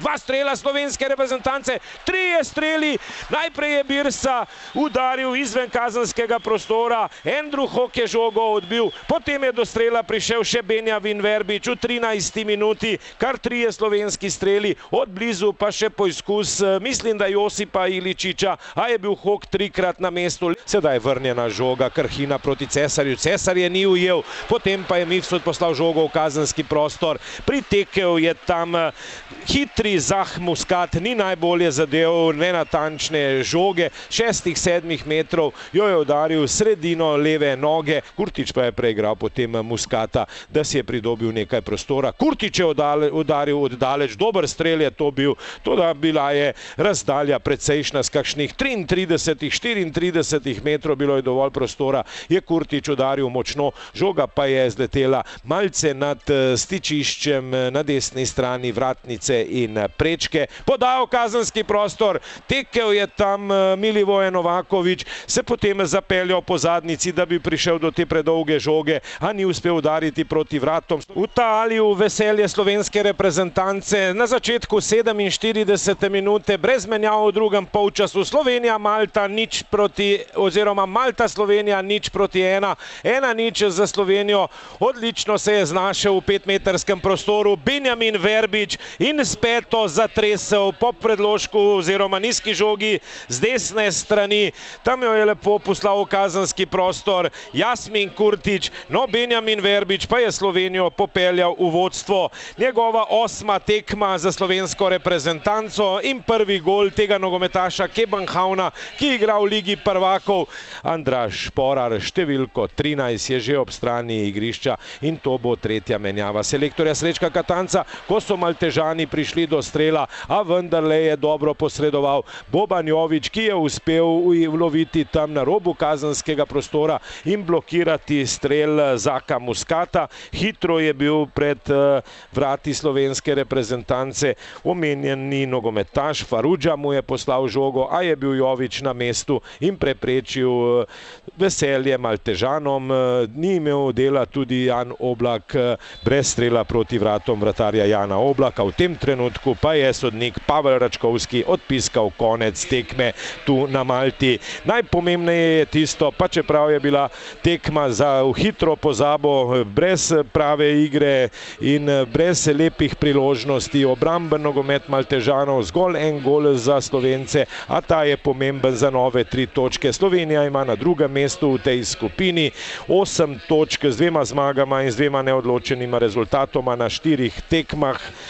dva strela slovenske reprezentance, trije streli, najprej je Birsa udaril izven kazanskega prostora, Andrew Hok je žogo odbil, potem je do strela prišel še Benjamin Verbič v 13 minuti, kar trije slovenski streli, od blizu pa še poizkus, mislim, da Josipa Iličiča, a je bil Hok trikrat na mestu. Sedaj je vrnjena žoga Krhina proti Cesarju, Cesar je ni ujel, potem pa je Mifsud poslal žogo v kazanski prostor, pritekel je tam hitri Zah Muskat, ni najbolje zadev, nenatančne žoge, šestih, sedmih metrov jo je udaril sredino leve noge, Kurtič pa je preigral potem Muskata, da si je pridobil nekaj prostora. Kurtič je udaril oddaleč, dober strel je to bil, toda bila je razdalja precejšna s kakšnih 33, 34 metrov, bilo je dovolj prostora, je Kurtič udaril močno, žoga pa je zletela malce nad stičiščem na desni strani vratnice in prečke. Podal kazanski prostor, tekel je tam Milivoje Novakovič, se potem zapeljal po zadnici, da bi prišel do te predolge žoge, a ni uspel udariti proti vratom. V taliju veselje slovenske reprezentance. Na začetku 47 minute, brez menjav v drugem polčasu, Slovenija, Malta nič proti, oziroma Malta, Slovenija nič proti ena, ena nič za Slovenijo, odlično se je znašel v petmetrskem prostoru Benjamin Verbič in s peto zatresel po predložku oziroma nizki žogi z desne strani, tam jo je lepo poslal v kazanski prostor Jasmin Kurtič, no Benjamin Verbič pa je Slovenijo popeljal v vodstvo. Njegova osma tekma za slovensko reprezentanco in prvi gol tega nogometaša Kebanhavna, ki igra v Ligi prvakov. Andraž Šporar, številko trinajst je že ob strani igrišča in to bo tretja menjava selektorja Srečka Katanca, ko so Maltežani prišli do strela, a vendarle je dobro posredoval Boban Jovič, ki je uspel uloviti tam na robu kazanskega prostora in blokirati strel Zaka Muskata. Hitro je bil pred vrati slovenske reprezentance omenjeni nogometaš Farudža mu je poslal žogo, a je bil Jovič na mestu in preprečil veselje Maltežanom. Ni imel dela tudi Jan Oblak brez strela proti vratom vratarja Jana Oblaka. V tem trenutku pa je sodnik Pavel Račkovski odpiskal konec tekme tu na Malti. Najpomembneje je tisto, pa čeprav je bila tekma za hitro pozabo, brez prave igre in brez lepih priložnosti, obramben nogomet Maltežanov, zgolj en gol za Slovence, a ta je pomemben za nove tri točke. Slovenija ima na drugem mestu v tej skupini osem točk z dvema zmagama in z dvema neodločenima rezultatoma na štirih tekmah.